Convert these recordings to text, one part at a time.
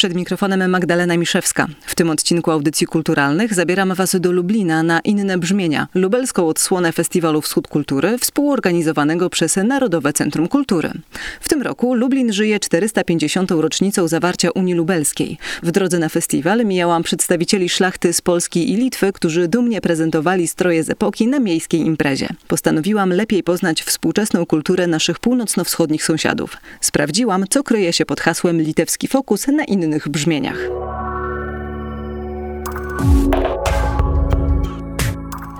Przed mikrofonem Magdalena Miszewska. W tym odcinku audycji kulturalnych zabieram Was do Lublina na inne brzmienia. Lubelską odsłonę Festiwalu Wschód Kultury, współorganizowanego przez Narodowe Centrum Kultury. W tym roku Lublin żyje 450. rocznicą zawarcia Unii Lubelskiej. W drodze na festiwal mijałam przedstawicieli szlachty z Polski i Litwy, którzy dumnie prezentowali stroje z epoki na miejskiej imprezie. Postanowiłam lepiej poznać współczesną kulturę naszych północno-wschodnich sąsiadów. Sprawdziłam, co kryje się pod hasłem litewski fokus na innych brzmieniach.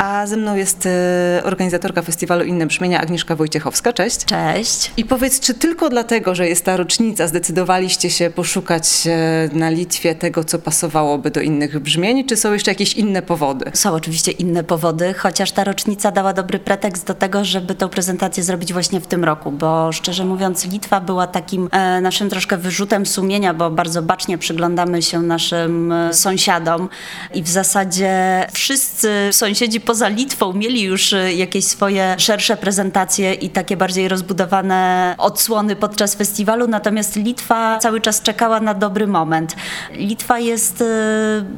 A ze mną jest e, organizatorka festiwalu Inne Brzmienia Agnieszka Wojciechowska. Cześć. Cześć. I powiedz, czy tylko dlatego, że jest ta rocznica, zdecydowaliście się poszukać e, na Litwie tego, co pasowałoby do innych brzmień, czy są jeszcze jakieś inne powody? Są oczywiście inne powody, chociaż ta rocznica dała dobry pretekst do tego, żeby tę prezentację zrobić właśnie w tym roku, bo szczerze mówiąc Litwa była takim e, naszym troszkę wyrzutem sumienia, bo bardzo bacznie przyglądamy się naszym e, sąsiadom i w zasadzie wszyscy sąsiedzi poza Litwą mieli już y, jakieś swoje szersze prezentacje i takie bardziej rozbudowane odsłony podczas festiwalu, natomiast Litwa cały czas czekała na dobry moment. Litwa jest y,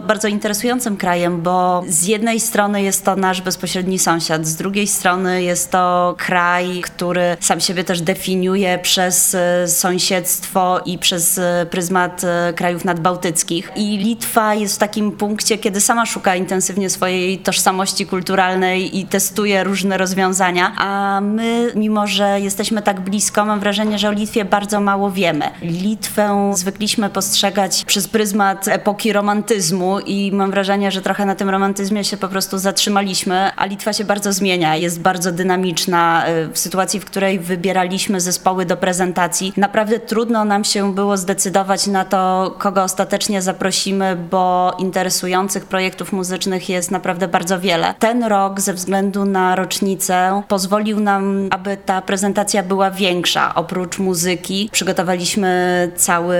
bardzo interesującym krajem, bo z jednej strony jest to nasz bezpośredni sąsiad, z drugiej strony jest to kraj, który sam siebie też definiuje przez y, sąsiedztwo i przez pryzmat krajów nadbałtyckich. I Litwa jest w takim punkcie, kiedy sama szuka intensywnie swojej tożsamości kulturalnej, kulturalnej i testuje różne rozwiązania, a my, mimo że jesteśmy tak blisko, mam wrażenie, że o Litwie bardzo mało wiemy. Litwę zwykliśmy postrzegać przez pryzmat epoki romantyzmu i mam wrażenie, że trochę na tym romantyzmie się po prostu zatrzymaliśmy, a Litwa się bardzo zmienia, jest bardzo dynamiczna. W sytuacji, w której wybieraliśmy zespoły do prezentacji, naprawdę trudno nam się było zdecydować na to, kogo ostatecznie zaprosimy, bo interesujących projektów muzycznych jest naprawdę bardzo wiele. Ten rok ze względu na rocznicę pozwolił nam, aby ta prezentacja była większa. Oprócz muzyki przygotowaliśmy cały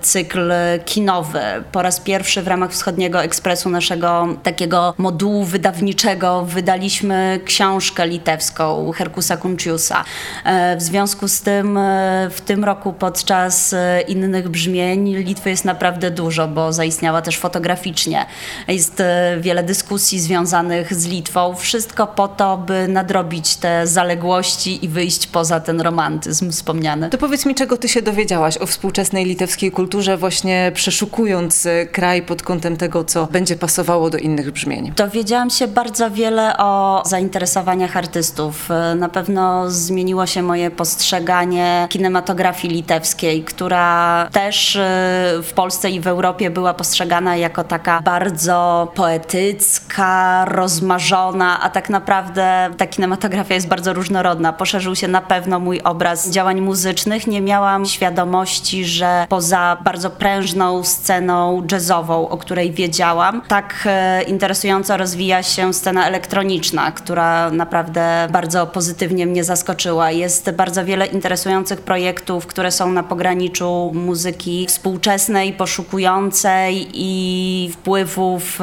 cykl kinowy. Po raz pierwszy w ramach Wschodniego Ekspresu, naszego takiego modułu wydawniczego, wydaliśmy książkę litewską Herkusa Kunciusa. E, w związku z tym e, w tym roku podczas e, innych brzmień Litwy jest naprawdę dużo, bo zaistniała też fotograficznie. Jest wiele dyskusji związanych z Litwą. Wszystko po to, by nadrobić te zaległości i wyjść poza ten romantyzm wspomniany. To powiedz mi, czego ty się dowiedziałaś o współczesnej litewskiej kulturze, właśnie przeszukując e, kraj pod kątem tego, co będzie pasowało do innych brzmień? Dowiedziałam się bardzo wiele o zainteresowaniach artystów. E, na pewno zmieniło się moje postrzeganie kinematografii litewskiej, która też e, w Polsce i w Europie była postrzegana jako taka bardzo poetycka, rozmaita zmarzona, a tak naprawdę ta kinematografia jest bardzo różnorodna. Poszerzył się na pewno mój obraz działań muzycznych. Nie miałam świadomości, że poza bardzo prężną sceną jazzową, o której wiedziałam, tak e, interesująco rozwija się scena elektroniczna, która naprawdę bardzo pozytywnie mnie zaskoczyła. Jest bardzo wiele interesujących projektów, które są na pograniczu muzyki współczesnej, poszukującej i wpływów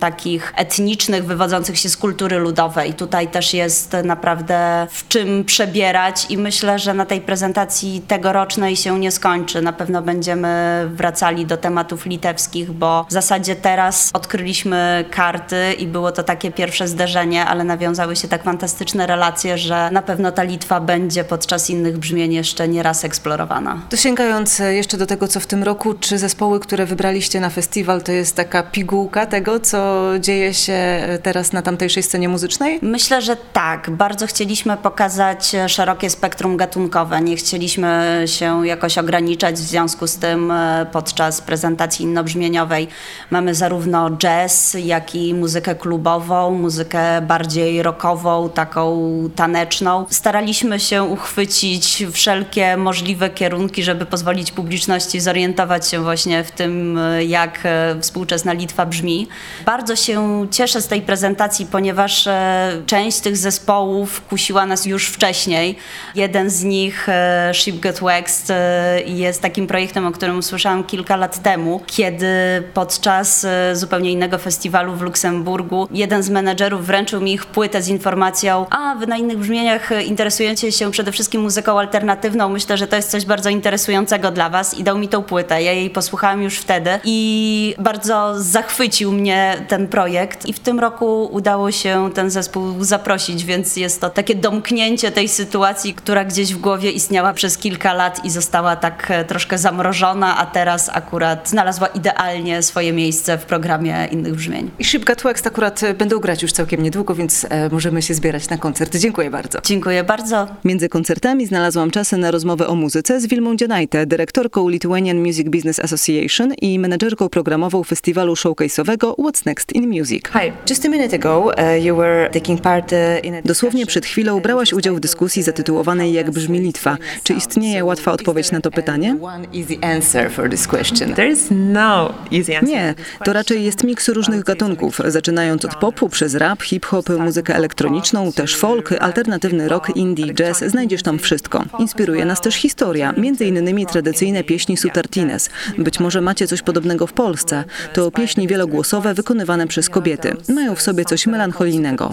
takich etnicznych, wywodzących się z kultury ludowej. Tutaj też jest naprawdę w czym przebierać i myślę, że na tej prezentacji tegorocznej się nie skończy. Na pewno będziemy wracali do tematów litewskich, bo w zasadzie teraz odkryliśmy karty i było to takie pierwsze zderzenie, ale nawiązały się tak fantastyczne relacje, że na pewno ta Litwa będzie podczas innych brzmień jeszcze nie raz eksplorowana. To sięgając jeszcze do tego, co w tym roku, czy zespoły, które wybraliście na festiwal, to jest taka pigułka tego, co dzieje się teraz na tamtejszej scenie muzycznej? Myślę, że tak. Bardzo chcieliśmy pokazać szerokie spektrum gatunkowe. Nie chcieliśmy się jakoś ograniczać w związku z tym e, podczas prezentacji innobrzmieniowej mamy zarówno jazz, jak i muzykę klubową, muzykę bardziej rockową, taką taneczną. Staraliśmy się uchwycić wszelkie możliwe kierunki, żeby pozwolić publiczności zorientować się właśnie w tym, e, jak e, współczesna Litwa brzmi. Bardzo się cieszę z tej prezentacji, ponieważ e, część tych zespołów kusiła nas już wcześniej. Jeden z nich, e, Ship Got Waxed, e, jest takim projektem, o którym usłyszałam kilka lat temu, kiedy podczas zupełnie innego festiwalu w Luksemburgu jeden z menedżerów wręczył mi ich płytę z informacją, a wy na innych brzmieniach interesujecie się przede wszystkim muzyką alternatywną, myślę, że to jest coś bardzo interesującego dla was i dał mi tą płytę. Ja jej posłuchałam już wtedy i bardzo zachwycił mnie ten projekt i w tym roku udało się ten zespół zaprosić, więc jest to takie domknięcie tej sytuacji, która gdzieś w głowie istniała przez kilka lat i została tak e, troszkę zamrożona, a teraz akurat znalazła idealnie swoje miejsce w programie innych brzmień. I Szybka Tłekst akurat e, będą grać już całkiem niedługo, więc e, możemy się zbierać na koncert. Dziękuję bardzo. Dziękuję bardzo. Między koncertami znalazłam czasy na rozmowę o muzyce z Wilmą Dzianajte, dyrektorką Lithuanian Music Business Association i menedżerką programową festiwalu showcase'owego What's Next in Music. Hi. Just a minute ago you were taking part in a Dosłownie przed chwilą brałaś udział w dyskusji zatytułowanej Jak brzmi Litwa. Czy istnieje łatwa odpowiedź na to pytanie? No Nie, to raczej jest miks różnych gatunków, zaczynając od popu przez rap, hip-hop, muzykę elektroniczną, też folk, alternatywny rock, indie, jazz, znajdziesz tam wszystko. Inspiruje nas też historia, między innymi tradycyjne pieśni Sutartines. Być może macie coś podobnego w Polsce. To pieśni wielogłosowe wykonywane przez kobiety. Mają w sobie coś melancholijnego.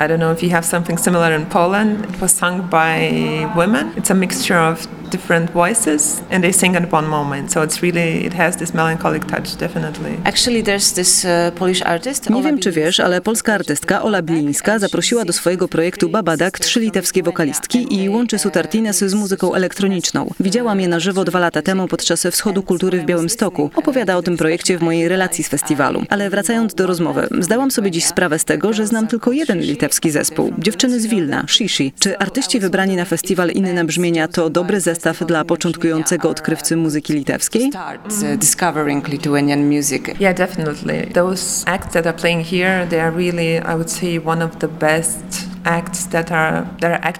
I don't know if you have something similar in Poland. It was sung by women. It's a mixture of different voices and they sing at one moment. So it's really, it has this melancholic touch, definitely. Actually, there's this uh, Polish artist. Nie wiem, czy wiesz, ale polska artystka Ola Bilińska zaprosiła do swojego projektu Babadak trzy litewskie wokalistki i łączy Sutartines z muzyką elektroniczną. Widziałam je na żywo dwa lata temu podczas Wschodu Kultury w Białymstoku. Opowiada o tym projekcie w mojej relacji z festiwalu. Ale wracając do rozmowy, zdałam sobie dziś sprawę z tego, że znam tylko jeden litewski zespół. Dziewczyny z Wilna, Shishi. Czy artyści wybrani na festiwal Inne Brzmienia to dobry zestaw dla początkującego odkrywcy muzyki litewskiej? Yeah, definitely. Those acts that are playing here, they are really, I would say, one of the best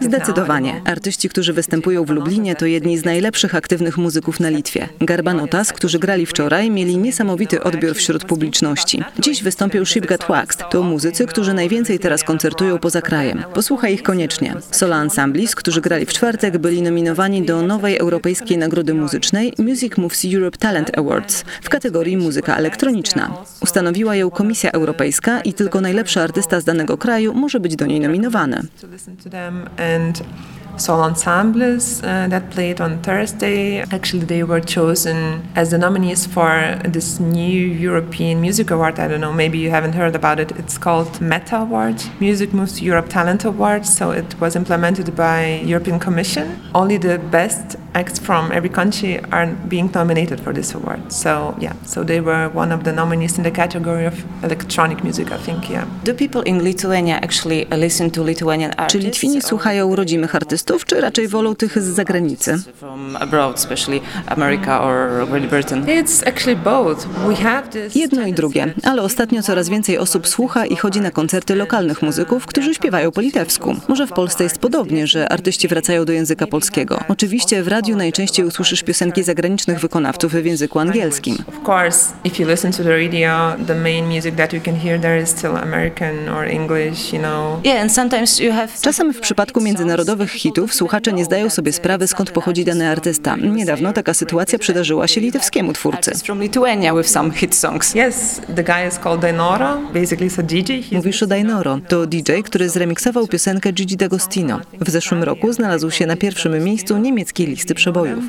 Zdecydowanie. Artyści, którzy występują w Lublinie, to jedni z najlepszych aktywnych muzyków na Litwie. Garbanotas, którzy grali wczoraj, mieli niesamowity odbiór wśród publiczności. Dziś wystąpił Shipgat Waxed. To muzycy, którzy najwięcej teraz koncertują poza krajem. Posłuchaj ich koniecznie. Sola Ensemblis, którzy grali w czwartek, byli nominowani do nowej europejskiej nagrody muzycznej Music Moves Europe Talent Awards w kategorii muzyka elektroniczna. Ustanowiła ją Komisja Europejska i tylko najlepszy artysta z danego kraju może być do niej nominowany. To listen to them and soul ensembles uh, that played on Thursday. Actually, they were chosen as the nominees for this new European Music Award. I don't know, maybe you haven't heard about it. It's called Meta Award, Music Moves Europe Talent Award. So it was implemented by European Commission. Only the best acts from every country are being nominated for this award. So yeah, so they were one of the nominees in the category of electronic music, I think. Yeah. Do people in Lithuania actually listen to Lithuanian artists? Czy Litwini słuchają rodzimych artystów, czy raczej wolą tych z zagranicy? Jedno i drugie, ale ostatnio coraz więcej osób słucha i chodzi na koncerty lokalnych muzyków, którzy śpiewają po litewsku. Może w Polsce jest podobnie, że artyści wracają do języka polskiego. Oczywiście w radiu najczęściej usłyszysz piosenki zagranicznych wykonawców w języku angielskim. Of course, if you listen to the radio, the main music that you can hear there is still American or English, you know. Yeah, and sometimes you have Czasem w przypadku międzynarodowych hitów słuchacze nie zdają sobie sprawy skąd pochodzi dany artysta. Niedawno taka sytuacja przydarzyła się litewskiemu twórcy. Mówisz o Dainoro. To DJ, który zremiksował piosenkę Gigi D'Agostino. W zeszłym roku znalazł się na pierwszym miejscu niemieckiej listy przebojów.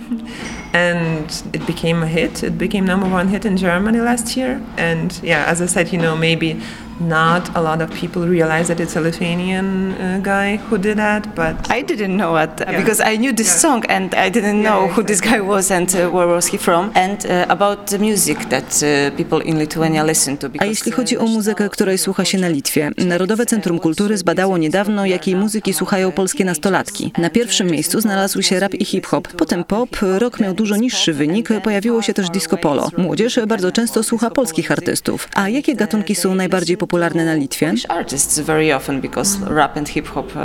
And it became a hit. It became number one hit in Germany last year. And yeah, as I said, you know, maybe not a lot of people realize that it's a Lithuanian uh, guy who did that, but I didn't know it yeah. because I knew this yeah. song and I didn't know yeah, who this guy was and uh, where was he from and uh, about the music that uh, people in Lithuania listen to. A jeśli chodzi o muzykę, której słucha się na Litwie, Narodowe Centrum Kultury zbadało niedawno, jakiej muzyki słuchają polskie nastolatki. Na pierwszym miejscu znalazł się rap i hip-hop, potem pop, rock miał dużo niższy wynik, pojawiło się też disco polo. Młodzież bardzo często słucha polskich artystów. A jakie gatunki są najbardziej popularne na Litwie? Artists very often because rap and hip hop uh,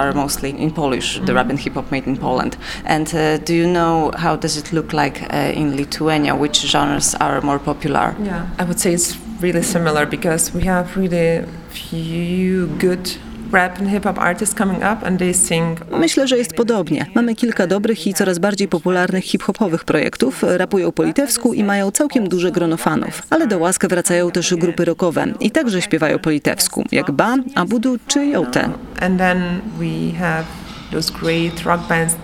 are mostly in Polish. The rap and hip hop made in Poland. And uh, do you know how does it look like uh, in Lithuania? Which genres are more popular? Yeah, I would say it's really similar because we have really few good Myślę, że jest podobnie. Mamy kilka dobrych i coraz bardziej popularnych hip-hopowych projektów, rapują po litewsku i mają całkiem duże grono fanów. Ale do łask wracają też grupy rockowe i także śpiewają po litewsku, jak Ba, Abudu czy Jote. and then we have those great rock bands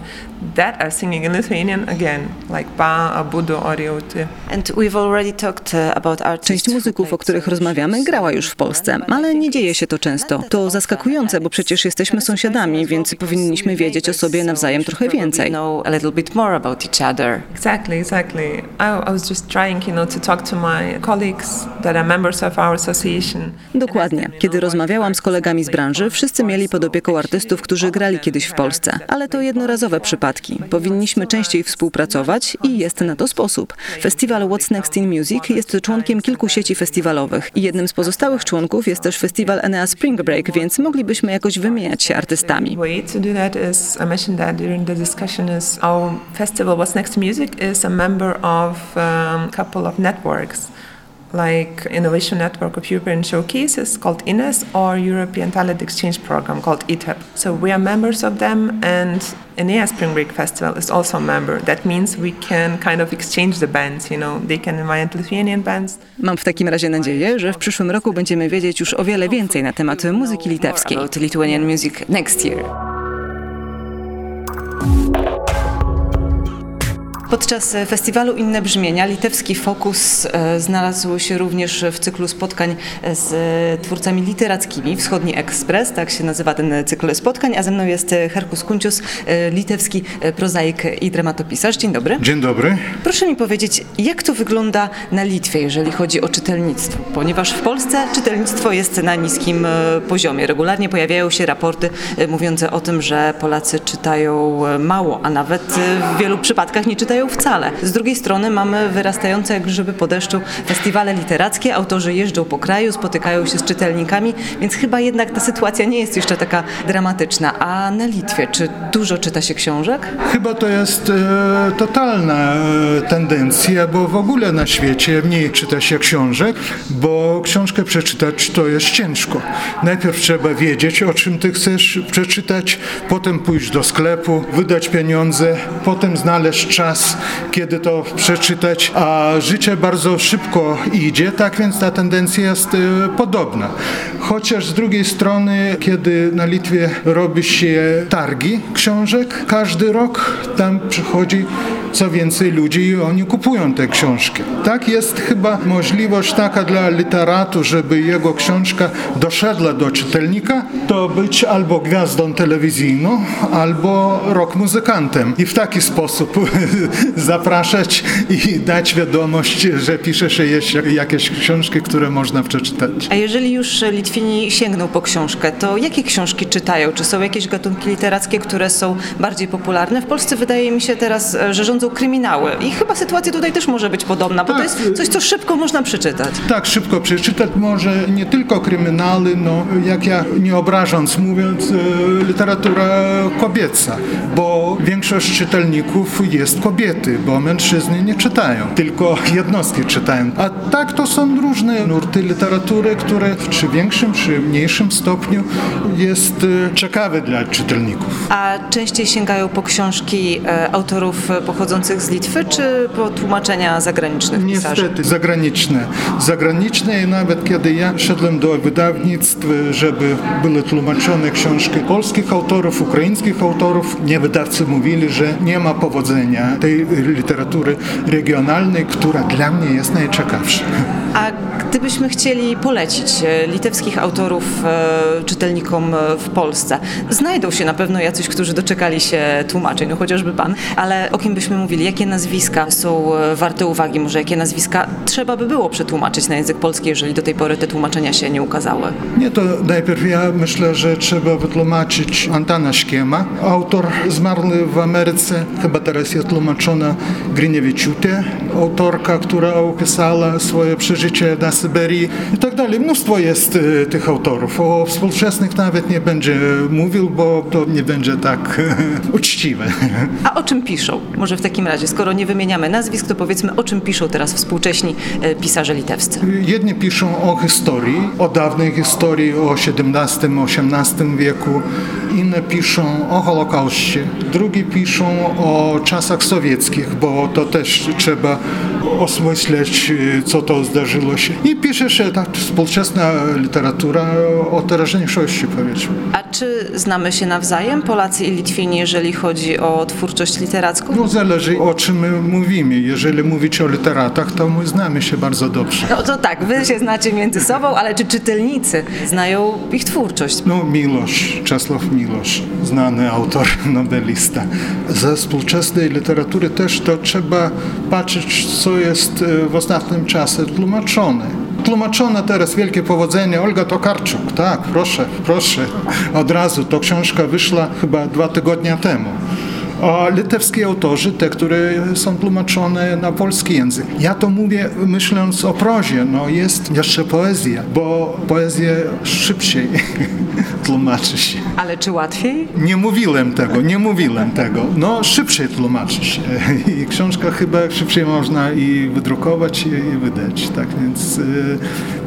that are singing in Lithuanian again, like Ba, Abudu, Oriote. And we've already talked uh, about artists Część muzyków, o których rozmawiamy, grała już w Polsce, ale nie dzieje się to często. To zaskakujące, bo przecież jesteśmy sąsiadami, więc powinniśmy wiedzieć o sobie nawzajem trochę więcej. know a little bit more about each other. Exactly, exactly. I, I was just trying, you know, to talk to my colleagues that are members of our association. Dokładnie. Kiedy rozmawiałam z kolegami z branży, wszyscy mieli pod opieką artystów, którzy grali kiedyś w Polsce. Ale to jednorazowe przypadki. Powinniśmy częściej współpracować i jest na to sposób. Festiwal What's Next in Music jest członkiem kilku sieci festiwalowych i jednym z pozostałych członków jest też festiwal Enea Spring Break, więc moglibyśmy jakoś wymieniać się artystami. festival What's Next Music is a member of um, a couple of networks like Innovation Network of European Showcases called INES or European Talent Exchange Program called ETEP. So we are members of them and Enea Spring Break Festival is also a member. That means we can kind of exchange the bands, you know, they can invite Lithuanian bands. Mam w takim razie nadzieję, że w przyszłym roku będziemy wiedzieć już o wiele więcej na temat muzyki litewskiej. About Lithuanian music next year. Podczas e, festiwalu Inne Brzmienia litewski fokus e, znalazł się również w cyklu spotkań z e, twórcami literackimi. Wschodni Ekspres, tak się nazywa ten cykl spotkań, a ze mną jest Herkus Kuncius, litewski prozaik i dramatopisarz. Dzień dobry. Dzień dobry. Proszę mi powiedzieć, jak to wygląda na Litwie, jeżeli chodzi o czytelnictwo? Ponieważ w Polsce czytelnictwo jest na niskim poziomie. Regularnie pojawiają się raporty mówiące o tym, że Polacy czytają mało, a nawet w wielu przypadkach nie czytają wcale. Z drugiej strony mamy wyrastające jak grzyby po deszczu festiwale literackie, autorzy jeżdżą po kraju, spotykają się z czytelnikami, więc chyba jednak ta sytuacja nie jest jeszcze taka dramatyczna. A na Litwie, czy dużo czyta się książek? Chyba to jest e, totalna e, tendencja, bo w ogóle na świecie mniej czyta się książek, bo książkę przeczytać to jest ciężko. Najpierw trzeba wiedzieć, o czym ty chcesz przeczytać, potem pójść do sklepu, wydać pieniądze, potem znaleźć czas, kiedy to przeczytać, a życie bardzo szybko idzie, tak więc ta tendencja jest e, podobna. Chociaż z drugiej strony, kiedy na Litwie robi się targi książek, każdy rok tam przychodzi co więcej ludzi i oni kupują te książki. Tak jest chyba możliwość taka dla literatu, żeby jego książka doszedła do czytelnika, to być albo gwiazdą telewizyjną, albo rock muzykantem. I w taki sposób zapraszać i dać wiadomość, że pisze się jeszcze jakieś książki, które można przeczytać. A jeżeli już Litwini sięgną po książkę, to jakie książki czytają? Czy są jakieś gatunki literackie, które są bardziej popularne? W Polsce wydaje mi się teraz, e, że rządzą kryminały i chyba sytuacja tutaj też może być podobna, bo to Tak. jest coś, co szybko można przeczytać. Tak, szybko przeczytać może nie tylko kryminały, no jak ja nie obrażąc mówiąc, e, literatura kobieca, bo większość czytelników jest kobiety, bo mężczyzny nie czytają, tylko jednostki czytają. A tak to są różne nurty literatury, które w czy większym, czy mniejszym stopniu jest e, ciekawe dla czytelników. A częściej sięgają po książki e, autorów pochodzących z Litwy, czy po tłumaczenia zagranicznych pisarzy? Niestety, zagraniczne. Zagraniczne i nawet kiedy ja szedłem do wydawnictw, żeby były tłumaczone książki polskich autorów, ukraińskich autorów, nie wydawcy mówili, że nie ma powodzenia tej literatury regionalnej, która dla mnie jest najciekawsza. A gdybyśmy chcieli polecić e, litewskich autorów e, czytelnikom e, w Polsce, znajdą się na pewno jacyś, którzy doczekali się tłumaczeń, no chociażby pan, ale o kim byśmy mówili, jakie nazwiska są warte uwagi, może jakie nazwiska trzeba by było przetłumaczyć na język polski, jeżeli do tej pory te tłumaczenia się nie ukazały? Nie, to najpierw ja myślę, że trzeba wytłumaczyć Antana Szkiema. Autor zmarły w Ameryce, chyba teraz jest tłumaczony tłumaczona Gryniewiczute, autorka, która opisała swoje przeżycie na Syberii i tak dalej. Mnóstwo jest e, tych autorów. O współczesnych nawet nie będzie mówił, bo to nie będzie tak uczciwe. A o czym piszą? Może w takim razie, skoro nie wymieniamy nazwisk, to powiedzmy, o czym piszą teraz współcześni e, pisarze litewscy. Jedni piszą o historii, o dawnej historii, o XVII-XVIII wieku, inne piszą o Holokauście, drugi piszą o czasach sowieckich, bo to też trzeba osmyśleć, co to zdarzyło się. I pisze się ta współczesna literatura o teraźniejszości, powiedzmy. A czy znamy się nawzajem, Polacy i Litwini, jeżeli chodzi o twórczość literacką? No zależy o czym my mówimy. Jeżeli mówić o literatach, to my znamy się bardzo dobrze. No to tak, wy się znacie między sobą, ale czy czytelnicy znają ich twórczość? No Miłosz, Czesław Miłosz, znany autor, nobelista. Ze współczesnej literatury też to trzeba patrzeć, co jest e, w ostatnim czasie tłumaczone. Tłumaczone teraz wielkie powodzenie Olga Tokarczuk, tak, proszę, proszę, od razu. To książka wyszła chyba dwa tygodnie temu. A litewscy autorzy, te, które są tłumaczone na polski język. Ja to mówię myśląc o prozie, no jest jeszcze poezja, bo poezję szybciej tłumaczy się. Ale czy łatwiej? Nie mówiłem tego, nie mówiłem tego. No szybciej tłumaczy się i książka chyba szybciej można i wydrukować i, i wydać, tak więc y,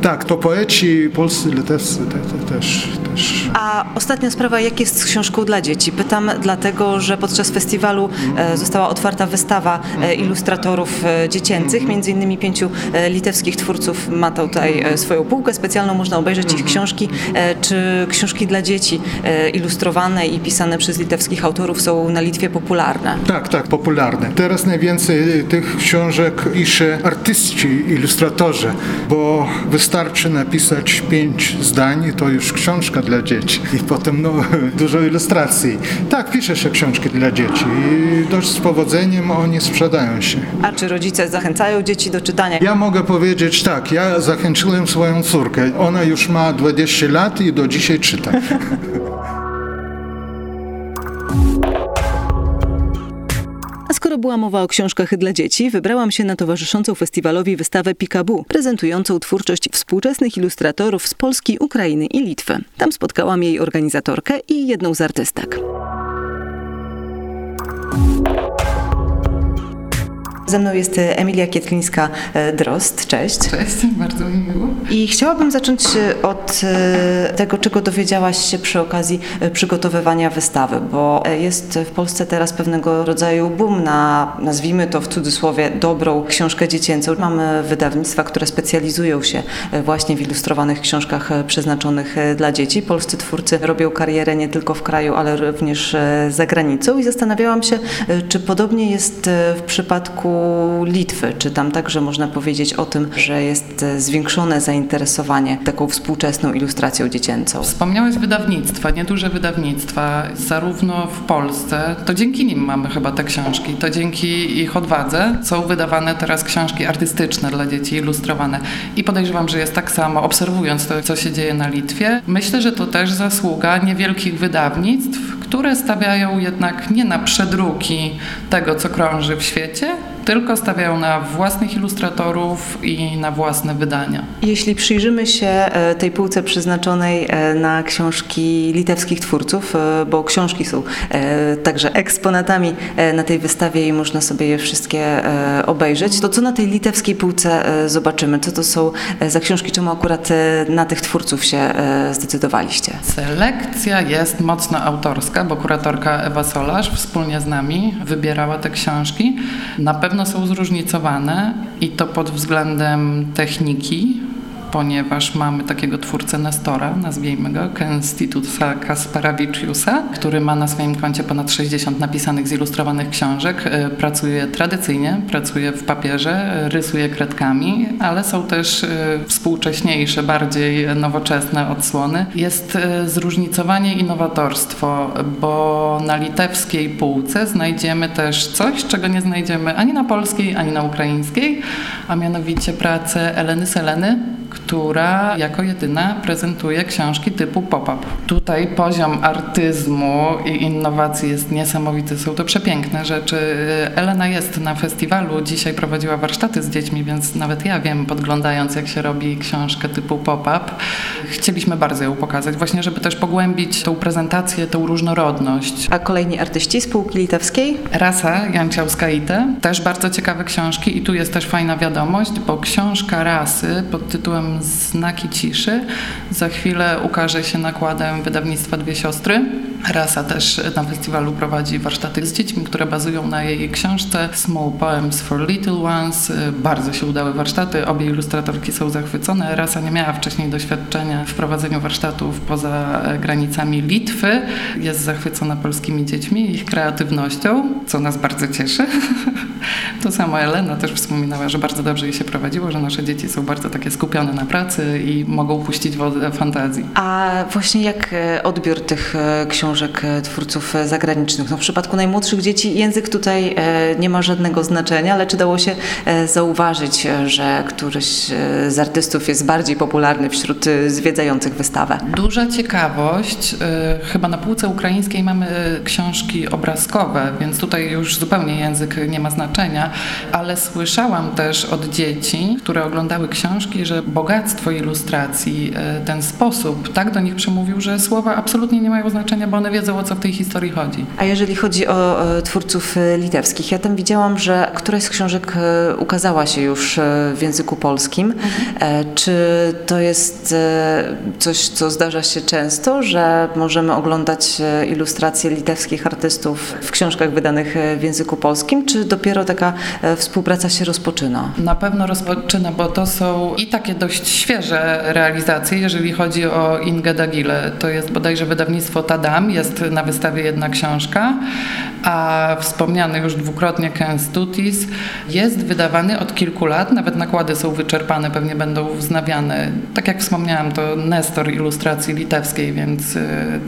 tak, to poeci polscy, litewscy te, te, też, też. A ostatnia sprawa, jak jest z książką dla dzieci? Pytam dlatego, że podczas festiwalu e, została otwarta wystawa e, ilustratorów e, dziecięcych, między innymi pięciu litewskich twórców ma tutaj swoją półkę specjalną, można obejrzeć ich książki. E, Czy książki dla dzieci ilustrowane i pisane przez litewskich autorów są na Litwie popularne? Tak, tak, popularne. Teraz najwięcej tych książek pisze artyści, ilustratorzy, bo wystarczy napisać pięć zdań i to już książka dla dzieci. I potem no, dużo ilustracji. Tak, pisze się książki dla dzieci i dość z powodzeniem oni sprzedają się. A czy rodzice zachęcają dzieci do czytania? Ja mogę powiedzieć tak, ja zachęciłem swoją córkę. Ona już ma 20 lat i do dzisiaj czyta. A skoro była mowa o książkach dla dzieci, wybrałam się na towarzyszącą festiwalowi wystawę Pikabu, prezentującą twórczość współczesnych ilustratorów z Polski, Ukrainy i Litwy. Tam spotkałam jej organizatorkę i jedną z artystek. Ze mną jest e, Emilia Kietlińska-Drost. Cześć. Cześć, bardzo mi miło. I chciałabym zacząć e, od e, tego, czego dowiedziałaś się przy okazji e, przygotowywania wystawy, bo e, jest w Polsce teraz pewnego rodzaju boom na, nazwijmy to w cudzysłowie, dobrą książkę dziecięcą. Mamy wydawnictwa, które specjalizują się e, właśnie w ilustrowanych książkach e, przeznaczonych e, dla dzieci. Polscy twórcy robią karierę nie tylko w kraju, ale również e, za granicą i zastanawiałam się, e, czy podobnie jest e, w przypadku Litwy, czy tam także można powiedzieć o tym, że jest e, zwiększone zainteresowanie taką współczesną ilustracją dziecięcą. Wspomniałeś wydawnictwa, nieduże wydawnictwa, zarówno w Polsce, to dzięki nim mamy chyba te książki, to dzięki ich odwadze są wydawane teraz książki artystyczne dla dzieci, ilustrowane. I podejrzewam, że jest tak samo, obserwując to, co się dzieje na Litwie. Myślę, że to też zasługa niewielkich wydawnictw, które stawiają jednak nie na przedruki tego, co krąży w świecie, tylko stawiają na własnych ilustratorów i na własne wydania. Jeśli przyjrzymy się e, tej półce przeznaczonej e, na książki litewskich twórców, e, bo książki są także eksponatami na tej wystawie i można sobie je wszystkie obejrzeć, to co na tej litewskiej półce zobaczymy? Co to są za książki? Czemu akurat na tych twórców się zdecydowaliście? Selekcja jest mocno autorska, bo kuratorka Ewa Solarz wspólnie z nami wybierała te książki. Na pewno są zróżnicowane i to pod względem techniki, ponieważ mamy takiego twórcę Nestora, nazwijmy go, Kenstitusa Kasparawicziusa, który ma na swoim koncie ponad 60 napisanych, zilustrowanych książek. E, Pracuje tradycyjnie, pracuje w papierze, rysuje kredkami, ale są też e, współcześniejsze, bardziej nowoczesne odsłony. Jest e, zróżnicowanie i nowatorstwo, bo na litewskiej półce znajdziemy też coś, czego nie znajdziemy ani na polskiej, ani na ukraińskiej, a mianowicie pracę Eleny Seleny, która jako jedyna prezentuje książki typu pop-up. Tutaj poziom artyzmu i innowacji jest niesamowity. Są to przepiękne rzeczy. Elena jest na festiwalu, dzisiaj prowadziła warsztaty z dziećmi, więc nawet ja wiem, podglądając jak się robi książkę typu pop-up. Chcieliśmy bardzo ją pokazać, właśnie żeby też pogłębić tą prezentację, tą różnorodność. A kolejni artyści spółki litewskiej? Rasa Janciauskaite, też bardzo ciekawe książki i tu jest też fajna wiadomość, bo książka Rasy pod tytułem Znaki ciszy za chwilę ukaże się nakładem wydawnictwa Dwie Siostry. Rasa też na festiwalu prowadzi warsztaty z dziećmi, które bazują na jej książce Small Poems for Little Ones. Bardzo się udały warsztaty, obie ilustratorki są zachwycone. Rasa nie miała wcześniej doświadczenia w prowadzeniu warsztatów poza granicami Litwy. Jest zachwycona polskimi dziećmi, ich kreatywnością, co nas bardzo cieszy. To samo Elena też wspominała, że bardzo dobrze jej się prowadziło, że nasze dzieci są bardzo takie skupione na pracy i mogą puścić wodę fantazji. A właśnie jak e, odbiór tych e, książek e, twórców zagranicznych? No w przypadku najmłodszych dzieci język tutaj nie ma żadnego znaczenia, ale czy dało się zauważyć, że któryś z artystów jest bardziej popularny wśród zwiedzających wystawę? Duża ciekawość. Chyba na półce ukraińskiej mamy książki obrazkowe, więc tutaj już zupełnie język nie ma znaczenia, ale słyszałam też od dzieci, które oglądały książki, że bogactwo ilustracji, ten sposób tak do nich przemówił, że słowa absolutnie nie mają znaczenia, bo one wiedzą o co w tej historii chodzi. A jeżeli chodzi o twórców litewskich, ja tam widziałam, że któraś z książek ukazała się już w języku polskim. Mhm. Czy to jest coś, co zdarza się często, że możemy oglądać ilustracje litewskich artystów w książkach wydanych w języku polskim, czy dopiero taka współpraca się rozpoczyna? Na pewno rozpoczyna, bo to są i takie dość świeże realizacje, jeżeli chodzi o Ingę Dagile. To jest bodajże wydawnictwo Tadam, jest na wystawie jedna książka, a wspomniany już dwukrotnie Ken Stutis jest wydawany od kilku lat, nawet nakłady są wyczerpane, pewnie będą wznawiane. Tak jak wspomniałam, to Nestor ilustracji litewskiej, więc y,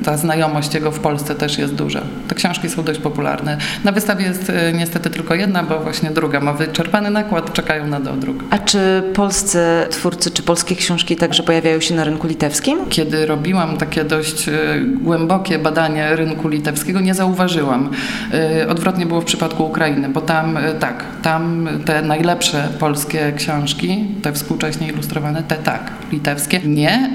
ta znajomość jego w Polsce też jest duża. Te książki są dość popularne. Na wystawie jest y, niestety tylko jedna, bo właśnie druga ma wyczerpany nakład, czekają na dodruk. A czy polscy twórcy, czy polskie książki także pojawiają się na rynku litewskim? Kiedy robiłam takie dość y, głębokie badanie rynku litewskiego, nie zauważyłam. Odwrotnie było w przypadku Ukrainy, bo tam tak, tam te najlepsze polskie książki, te współcześnie ilustrowane, te tak, litewskie nie,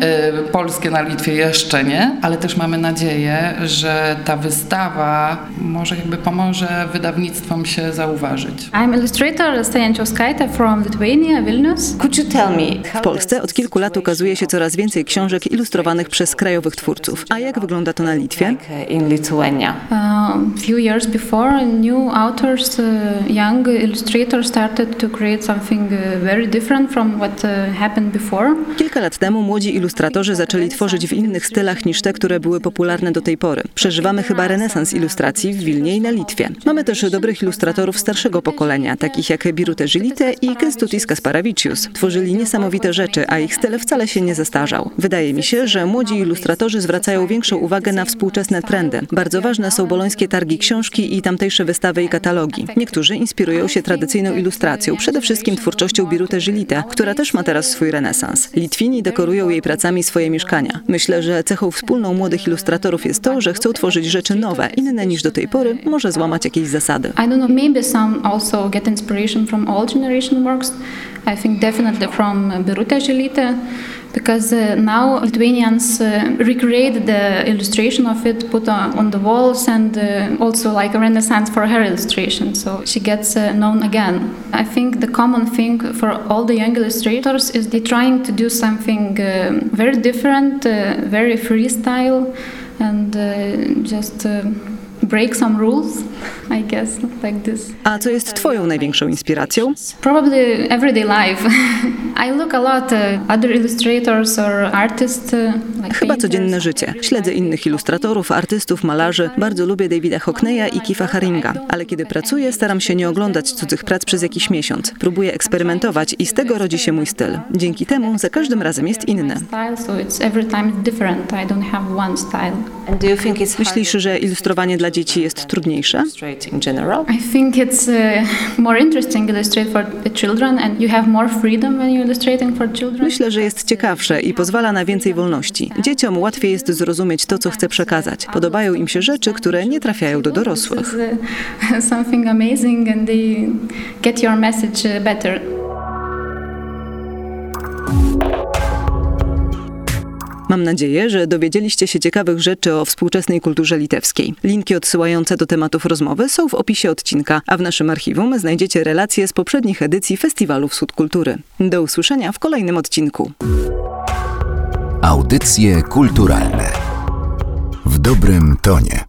polskie na Litwie jeszcze nie, ale też mamy nadzieję, że ta wystawa może jakby pomoże wydawnictwom się zauważyć. I'm illustrator Stajančiauskaitė from Lithuania, Vilnius. Could you tell me w Polsce od kilku lat ukazuje się coraz więcej książek ilustrowanych przez krajowych twórców. A jak wygląda to na Litwie? In Lithuania. Uh, few years before, new authors, uh, young illustrators started to create something uh, very different from what uh, happened before. Kilka lat temu młodzi ilustratorzy zaczęli tworzyć w innych stylach niż te, które były popularne do tej pory. Przeżywamy chyba renesans ilustracji w Wilnie i na Litwie. Mamy też dobrych ilustratorów starszego pokolenia, takich jak Birute Żilite i Kestutis Kasparavicius. Tworzyli niesamowite rzeczy, a ich styl wcale się nie zestarzał. Wydaje mi się, że młodzi ilustratorzy zwracają większą uwagę na współczesne trendy. Bardzo ważne są bolońskie targi książki i tamtejsze wystawy i katalogi. Niektórzy inspirują się tradycyjną ilustracją, przede wszystkim twórczością Birute Żilite, która też ma teraz swój renesans. Litwini dekorują jej pracami swoje mieszkania. Myślę, że cechą wspólną młodych ilustratorów jest to, że chcą tworzyć rzeczy nowe, inne niż do tej pory, może złamać jakieś zasady. I don't know, maybe some also get inspiration from old generation works. I think definitely from Birute Želytė because uh, now Lithuanians uh, recreate the illustration of it, put on, on the walls, and uh, also like a renaissance for her illustration. So she gets uh, known again. I think the common thing for all the young illustrators is they're trying to do something uh, very different, uh, very freestyle, and just break some rules, I guess, like this. A co jest twoją największą inspiracją? Probably everyday life. I look a lot uh, other illustrators or artists. Uh, like Chyba codzienne życie. Śledzę innych ilustratorów, artystów, malarzy. Bardzo lubię Davida Hockneya i Kifa Haringa. Ale kiedy pracuję, staram się nie oglądać cudzych prac przez jakiś miesiąc. Próbuję eksperymentować i z tego rodzi się mój styl. Dzięki temu za każdym razem jest inny. Myślisz, że ilustrowanie dla dzieci jest trudniejsze? I think it's uh, more interesting illustrate for the children and you have more freedom when you illustrating for children. Myślę, że jest ciekawsze i pozwala na więcej wolności. Dzieciom łatwiej jest zrozumieć to, co chcę przekazać. Podobają im się rzeczy, które nie trafiają do dorosłych. Uh, something amazing and they get your message uh, better. Mam nadzieję, że dowiedzieliście się ciekawych rzeczy o współczesnej kulturze litewskiej. Linki odsyłające do tematów rozmowy są w opisie odcinka, a w naszym archiwum znajdziecie relacje z poprzednich edycji Festiwalu Wschód Kultury. Do usłyszenia w kolejnym odcinku. Audycje kulturalne w dobrym tonie.